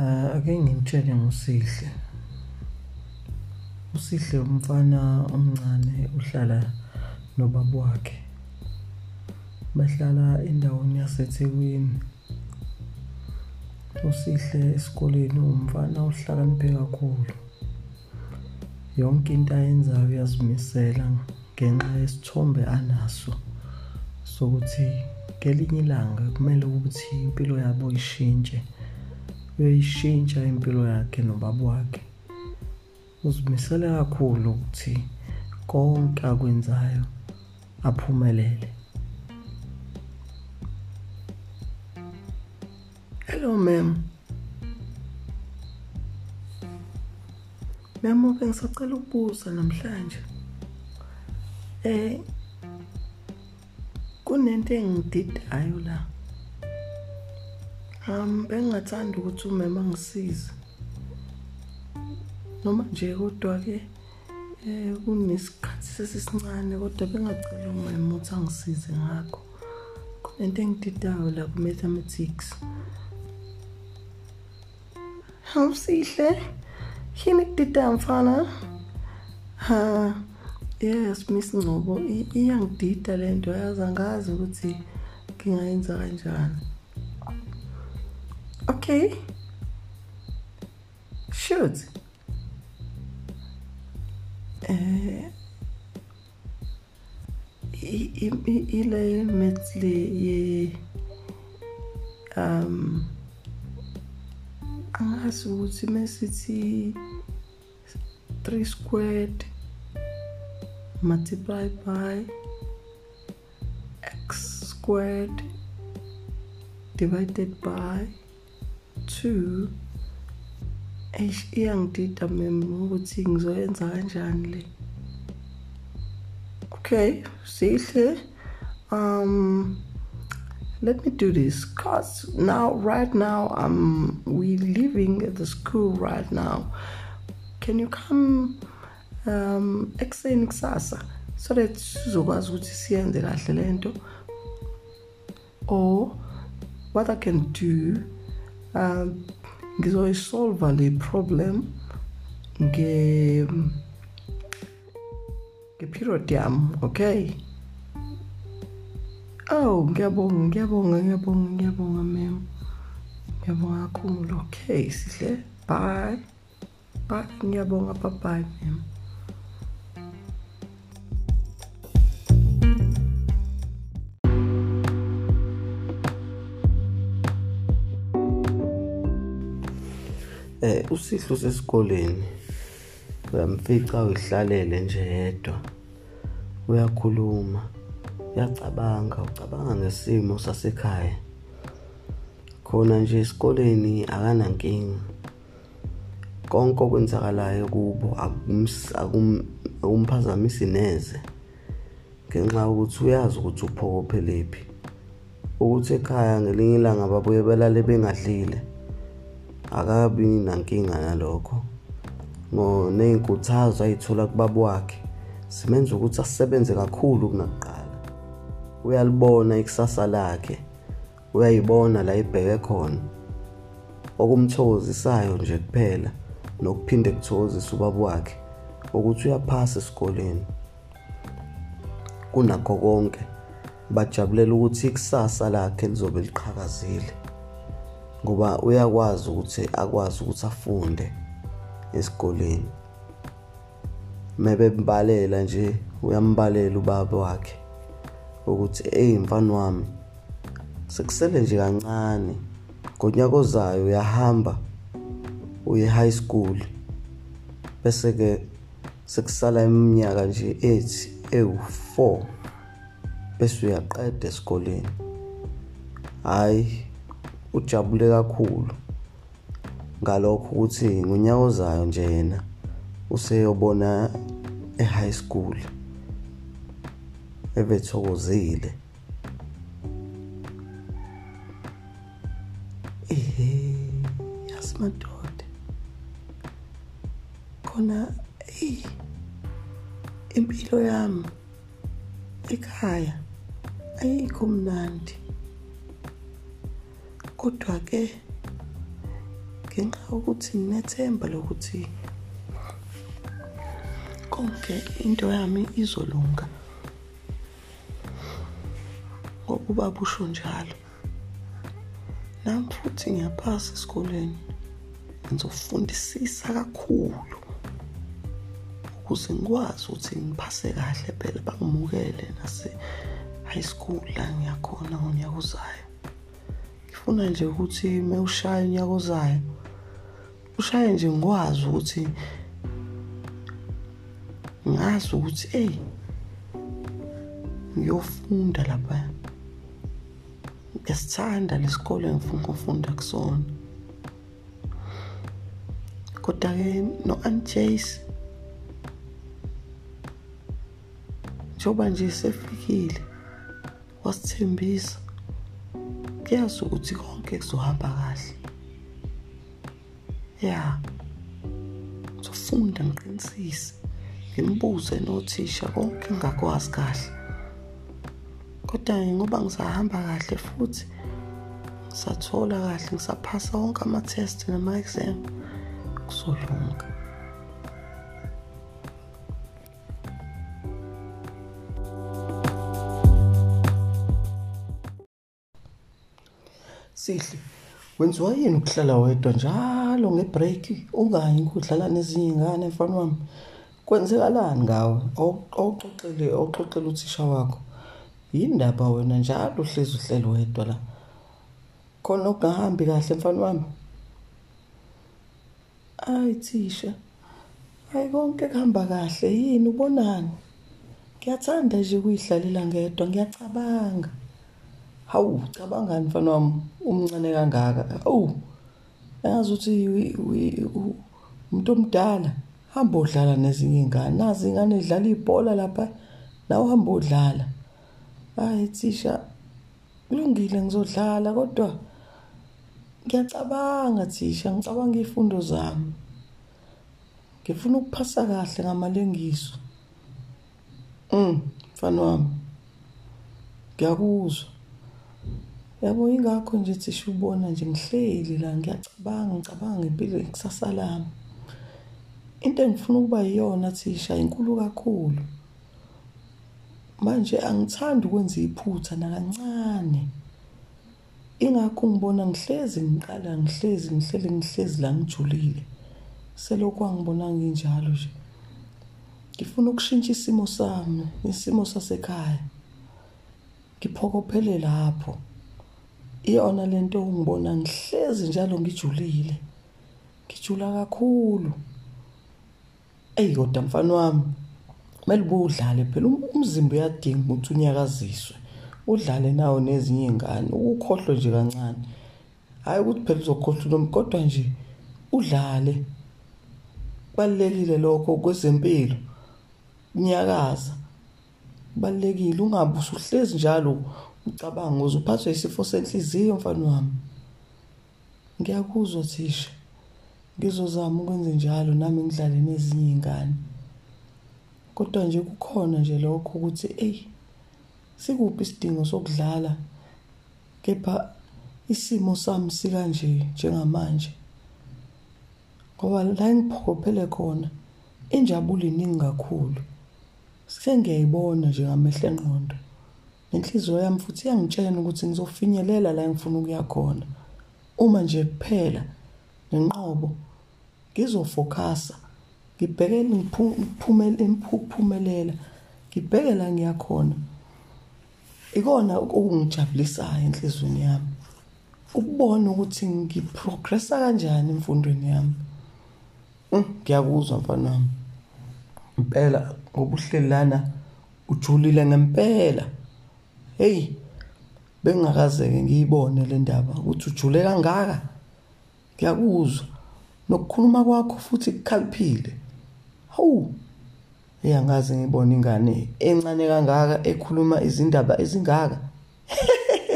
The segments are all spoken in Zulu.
Ah ake ngimtshele ngosihle. Usihle umfana omncane uhlala nobaba wakhe. Bahlala endaweni yaseThekwini. Usihle esikoleni umfana ohlakaniphe kakhulu. Yonke into ayenzayo uyazimisela ngenxa yesithombe anaso sokuthi ngelinye ilanga kumele ukuthi impilo yabo ishintshe. Uyayishintsha impilo yakhe nobaba wakhe. Uzimisele kakhulu ukuthi konke akwenzayo aphumelele. Hello ma'am. Ma'am bengisacela ukubuza namhlanje. Eh kunento engididayo la. Um bengingathanda ukuthi umama angisize. Noma nje kodwa ke eh kunesikhathi sesisincane kodwa bengacela umama ukuthi angisize ngakho. Kunento engididayo la ku mathematics. Awusihle. Yini kudida mfana? Ha. Yes Miss Ngcobo iyangidida lento yazi angazi ukuthi ngingayenza kanjani. Okay. Shoot. Eh ile le ye um angazi ukuthi mesithi 3 squared multiply by x squared divided by 2 eish iyangidida mem ukuthi ngizoyenza kanjani le? Okay sihle. Um let me do this cause now right now um we living at the school right now. Can you come um ekuseni kusasa so that sizokwazi ukuthi siyenze kahle lento or what i can do um ngizoyisolve le problem nge ngeperiod yami okay? Oh ngiyabonga ngiyabonga ngiyabonga ngiyabonga mem ngiyabonga kakhulu okay sihle? Bye. Bye ngiyabonga bye bye mem Eh uSihlo sesikoleni. Uyamfica uyihlalele nje yedwa. Uyakhuluma uyacabanga ucabanga ngesimo sasekhaya. Khona nje esikoleni akanankinga. Konke okwenzakalayo kubo akumphazamisi neze. Ngenxa yokuthi uyazi ukuthi uphokophelephi. Ukuthi ekhaya ngelinye ilanga babuye belale bengadlile. Akabi nankinga nalokho. Ngo nezinkuthazo ayithola kubaba wakhe simenza ukuthi asebenze kakhulu kunakuqala. Uyalibona ikusasa lakhe uyayibona la ibheke khona. Okumthokozisayo nje kuphela nokuphinde kuthokozisa ubaba wakhe ukuthi uyaphasa esikoleni. Kunakho konke bajabulela ukuthi ikusasa lakhe lizobe liqhakazile. Ngoba uyakwazi ukuthi akwazi ukuthi afunde esikoleni. Mebembalela nje uyambalela ubaba wakhe ukuthi hey mfana wami sekusele nje kancane. Ngonyaka ozayo uyahamba uye high school. Bese ke sekusala iminyaka nje ethi ewu4 bese uyaqeda esikoleni. Hayi ujabule kakhulu. Ngalokho ukuthi ngonyaka ozayo nje yena useyobona e-high school ebethokozile. Ehe yasimadoda khona eh impilo yami ekhaya ayikho mnandi. Kodwa ke ngenxa yokuthi nginethemba lokuthi konke into yami izolunga ngokuba busho njalo. Nami futhi ngiyaphasa esikoleni ngizofundisisa kakhulu ukuze ngikwazi ukuthi ngiphase kahle phela bangimukele nase high school la ngiyakhona ngonyaka ozayo. Ngifuna nje ukuthi mewushaya unyaka ozayo ushaye nje ngikwazi ukuthi ngazi ukuthi hey ngiyofunda lapha ngisithanda lesikole engifuna ukufunda kusona. Kodwa ke no Aunt Jace njoba nje sefikile wasithembisa. Kuyazi ukuthi konke kuzohamba kahle. Ya ngizofunda ngiqinisise ngimbuze nothisha konke ngakwazi kahle. Kodwa ngoba ngisahamba kahle futhi ngisathola kahle ngisaphasa wonke ama-test nama-exam kuzolunga. Sihle. Wenziwa yini ukuhlala wedwa? Njalo ngebreak ungayi ukudlala nezinye iy'ngane mfana wami. Kwenzekalani ngawe? Awuxoxele awuxoxele uthisha wakho. Yini ndaba wena njalo uhlezi uhleli wedwa la. Khona okungahambi kahle mfana wami. Ayi thisha hayi konke kuhamba kahle. Yini ubonani? Ngiyathanda nje ukuyihlalela ngedwa ngiyacabanga. Hawu cabangani mfana wami? Umncane kangaka? Awu engazi ukuthi umuntu omdala hamba odlala nezinye iy'ngane. Nazi iy'ngane zidlala ibhola lapha nawe hamba odlala. Hayi thisha kulungile ngizodlala kodwa ngiyacabanga thisha ngicabanga iy'fundo zami. Ngifuna ukuphasa kahle ngamalengiso. Mm mfana wami ngiyakuzwa. Yabo ingakho nje thisha ubona nje ngihleli la ngiyacabanga ngicabanga ngempilo ikusasa lami. Into engifuna ukuba yiyona thisha inkulu kakhulu. Manje angithandi ukwenza iphutha nakancane. Ingakho ngibona ngihlezi ngiqala ngihlezi ngihlele ngihlezi la ngijulile. Selokhu angibona nginjalo nje. Ngifuna ukushintsha isimo sami isimo sasekhaya. Ngiphokophele lapho iyona lento ungibona ngihlezi njalo ngijulile. Ngijula kakhulu. Eyi kodwa mfana wami kumele ubudlale phela. Umzimba uyadinga ukuthi unyakaziswe. Udlale nawo nezinye iy'ngane. Ukukhohlwe nje kancane. Hhayi ukuthi phela uzokhohlwa noma kodwa nje udlale. Kubalulekile lokho kwezempilo. Nyakaza kubalulekile. Ungabe usuhlezi njalo ucabanga uze uphathwe isifo senhliziyo mfana wami. Ngiyakuzwa thisha. Ngizozama ukwenza njalo nami ngidlale nezinye iy'ngane. Kodwa nje kukhona nje lokho ukuthi eyi sikuphi isidingo sokudlala? Kepha isimo sami sikanje njengamanje. Ngoba la ngiphokophele khona injabulo iningi kakhulu. Sengiyayibona nje ngamehlo engqondo. Nenhliziyo yami futhi iyangitshela ukuthi ngizofinyelela la engifuna ukuya khona. Uma nje kuphela nenqobo ngizofokhasa ngibhekele ngiphumele imphumelela ngibheke la ngiyakhona ikona okungijabulisayo enhlizweni yami ukubona ukuthi ngiprogressa kanjani emfundweni yami. Ngiyakuzwa mfana wami impela ngoba uhleli lana ujulile ngempela. Hey bengingakazeke ngiyibone le ndaba ukuthi ujule kangaka. Ngiyakuzwa. Nokukhuluma kwakho futhi kukhaliphile. Hawu eyangaze ngibone ingane encane kangaka ekhuluma izindaba ezingaka.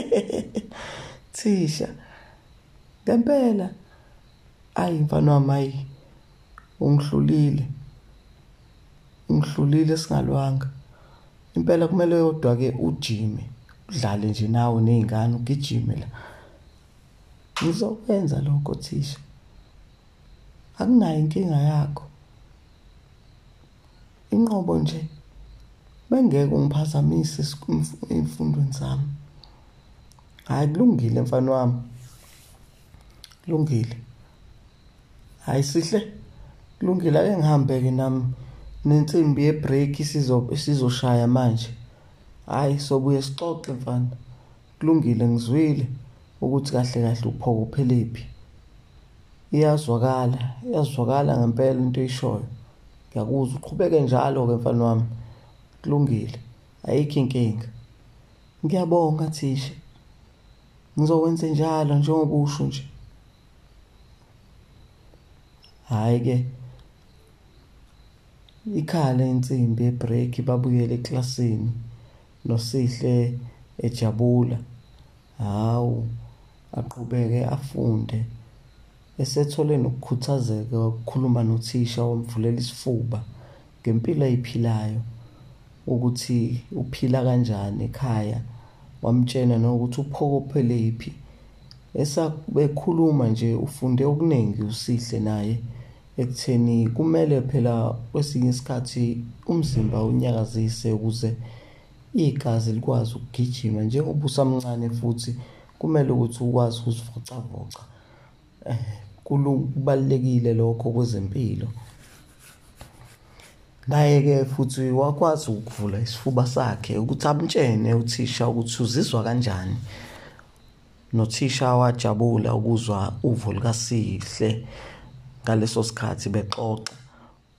Thisha. Ngempela ayi mfana wami ayi ungihlulile. Ungihlulile singalwanga. Impela kumele yodwa ke ujime. Udlale nje nawe nezingane ugijime la. Ngizokwenza lokho thisha. Akunayo inkinga yakho. Inqobo nje bengeke ungiphazamise emfundweni zami. Hayi kulungile mfana wami. Kulungile. Hayi sihle. Kulungile ake ngihambe ke nami nensimbi yebreak sizo sizoshaya manje. Hayi sobuye sixoxe mfana. Kulungile ngizwile ukuthi kahle kahle uphokophelephi iyazwakala iyazwakala ngempela into oyishoyo ngiyakuzwa uqhubeke njalo ke mfana wami. Kulungile ayikho inkinga. Ngiyabonga thisha. Ngizokwenza njalo njengoba usho nje. Hayi ke ikhala insimbi ebreak babuyele eklasini. Nosihle ejabula hawu aqhubeke afunde esethole nokukhuthazeka ukukhuluma nothisha wamvulela isifuba ngempilo ayiphilayo ukuthi uphila kanjani ekhaya wamtshena nokuthi uphokophelephi esabekhuluma nje ufunde okuningi usihle naye ekutheni kumele phela kwesinye isikhathi umzimba unyakazise ukuze igazi likwazi ukugijima njengoba usamncane futhi kumele ukuthi ukwazi ukuzivocavoca. Eh kubalekile lokho kwezempilo. Naye-ke futhi wakwazi ukuvula isifuba sakhe ukuthi amtshene uthisha ukuthi uzizwa kanjani. Nothisha wajabula ukuzwa uvo likasihle ngaleso sikhathi bexoxa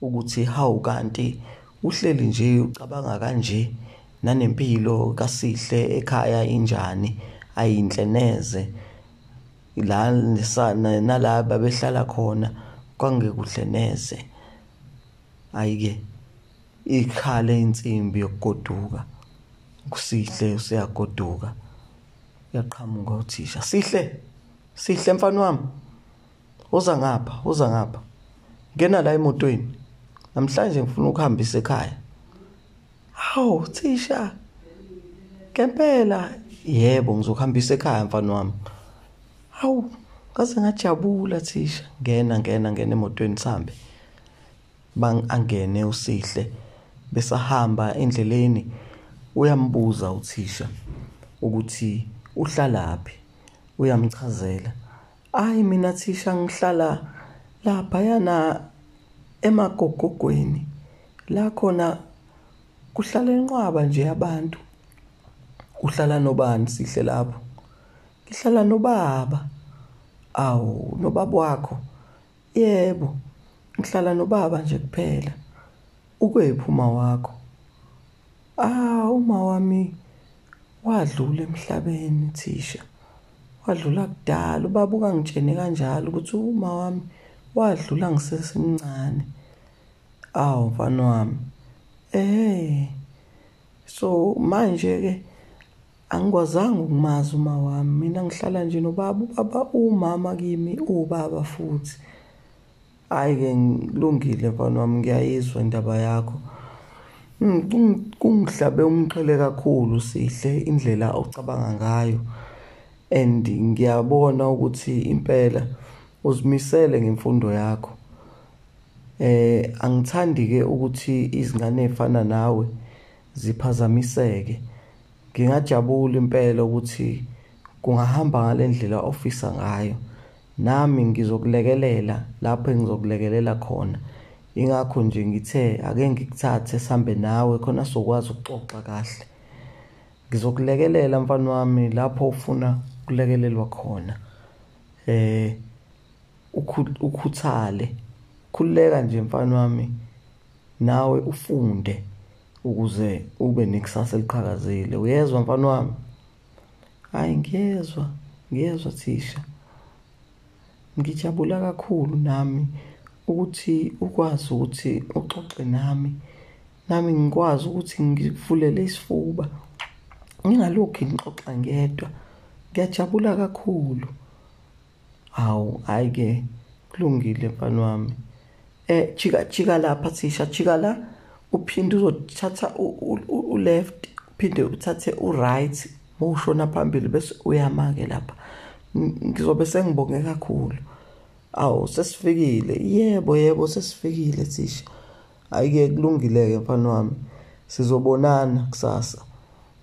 ukuthi hawu kanti uhleli nje ucabanga kanje. Nanempilo kasihle ekhaya injani ayinhle neze la nalaba behlala khona kwangekuhle neze ayike ikhale insimbi yokugoduka. Kusihle usiyagoduka. Yaqhamuka uthisha. Sihle sihle mfana wami. Uza ngapha uza ngapha. Ngena la emotweni. Namhlanje ngifuna ukuhambisa ekhaya. Hawu thisha. Ngempela. Yebo ngizokuhambisa ekhaya mfana wami. Hawu ngaze ngajabula thisha. Ngena ngena ngena emotweni sihambe. Bang angene usihle besahamba endleleni. Uyambuza uthisha ukuthi uhlalaphi uyamchazela ayi mina thisha ngihlala lapha yana emagogogweni. La khona kuhlala enqwaba nje abantu uhlala nobani sihle lapho? Ngihlala nobaba. Awu nobaba wakho. Yebo ngihlala nobaba nje kuphela. Ukwephi uma wakho? Ah uma wami wadlula emhlabeni thisha. Wadlula kudala. Ubaba ukangitshene kanjalo ukuthi uma wami wadlula ngisesemncane. Awu mfana wami. Eh so manje ke angikwazanga ukumazi uma wami. Mina ngihlala nje nobaba ubaba umama kimi ubaba futhi. Hayi ke ngilungile mfana wami ngiyayizwa indaba yakho. Kungihlabe umqhele kakhulu sihle indlela ocabanga ngayo. And ngiyabona ukuthi impela uzimisele ngemfundo yakho. Eh angithandi ke ukuthi izingane ezifana nawe ziphazamiseke. Ngingajabula impela ukuthi kungahamba ngalendlela ofisa ngayo. Nami ngizokulekelela lapho engizokulekelela khona. Ingakho nje ngithe ake ngikuthathe sambe nawe khona sokwazi ukuxoxa kahle. Ngizokulekelela mfana wami lapho ufuna kulekelelwa khona. Eh ukhuthale. Khuleka nje mfana wami nawe ufunde ukuze ube nekusasa eliqhakazile. Uyezwa mfana wami? Hayi ngiyezwa ngiyezwa thisha. Ngijabula kakhulu nami ukuthi ukwazi ukuthi uxoxe nami nami ngikwazi ukuthi ngivulele isifuba. Ngingalokhu ngixoxa ngedwa. Ngiyajabula kakhulu. Hawu hayi ke kulungile mfana wami. Eh jika jika lapha thisha jika la uphinde uzothatha u left uphinde uthathe u right mawushona phambili bese uyama ke lapha ngizobe sengibonge kakhulu. Awu sesifikile. Yebo yebo sesifikile thisha ayike kulungile-ke mfana wami. Sizobonana kusasa.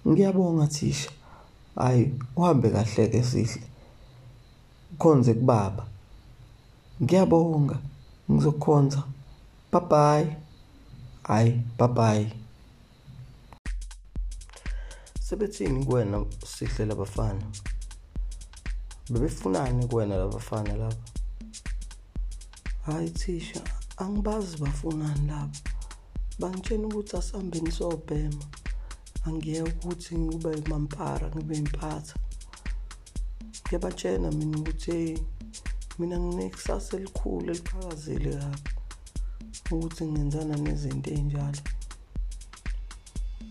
Ngiyabonga thisha hayi uhambe kahle-ke sihle ukhonze kubaba. Ngiyabonga. Ngizokukhonza. Bye bye hayi bye bye sebethini kuwena sihle labafana bebefunani kuwena labafana lapha hayi thisha angibazi bafunani lapha bangitshena ukuthi asihambeni sobhema angiye ukuthi ngibe mampara ngibe impatha. Ngiyabatshena mina ukuthi hey mina nginekusasa elikhulu eliqhakazile kabi ukuthi ngenzana nezinto ey'njalo.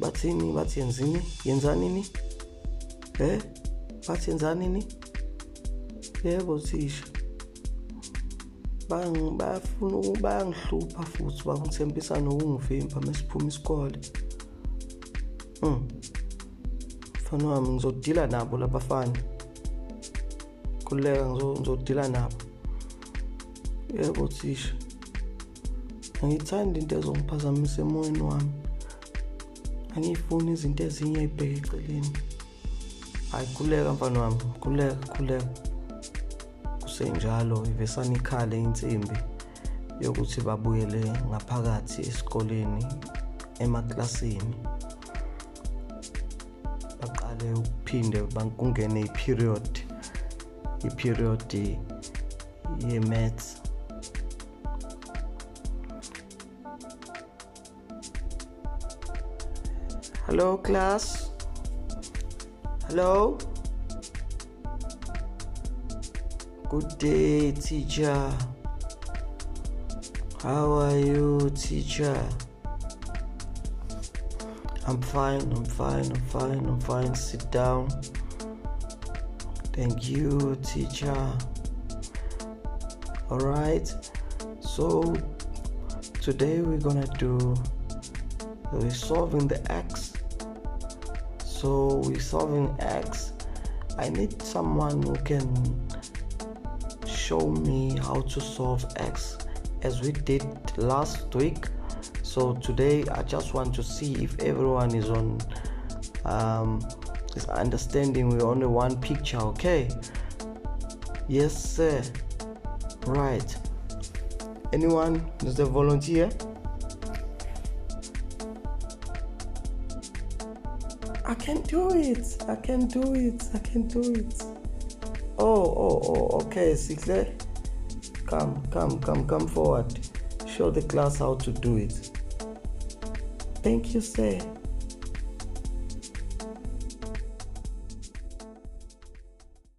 Bathini bathi yenzini? Yenzanini eh bathi yenzanini yebo thisha bayafuna bayangihlupha futhi bangithembisa nokungivimba mesiphuma isikole. Mm mfana wami ngizodila nabo labafana. Kuleka ngizodila nabo. Yebo thisha angithandi into ezongiphazamisa emoyeni wami. Angiyifuni izinto ezinye ey'bheke eceleni. Hayi khuleka mfana wami khuleka khuleka. Kusenjalo ivesana ikhale insimbi yokuthi babuyele ngaphakathi esikoleni emaklasini. Baqale ukuphinde kungene i-period. I-period ye-maths Hello, class. Hello. Good day, teacher. How are you, teacher? I'm fine, I'm fine, I'm fine, I'm fine. Sit down. Thank you, teacher. All right. So, today we're gonna do we're solving the x so we're solving x i need someone who can show me how to solve x as we did last week so today i just want to see if everyone is on um, is understanding we're only one picture okay yes sir right anyone is a volunteer I can do it. I can do it. I can do it. Oh, oh, oh, okay, Sikle. Come, come, come, come forward. Show the class how to do it. Thank you, sir.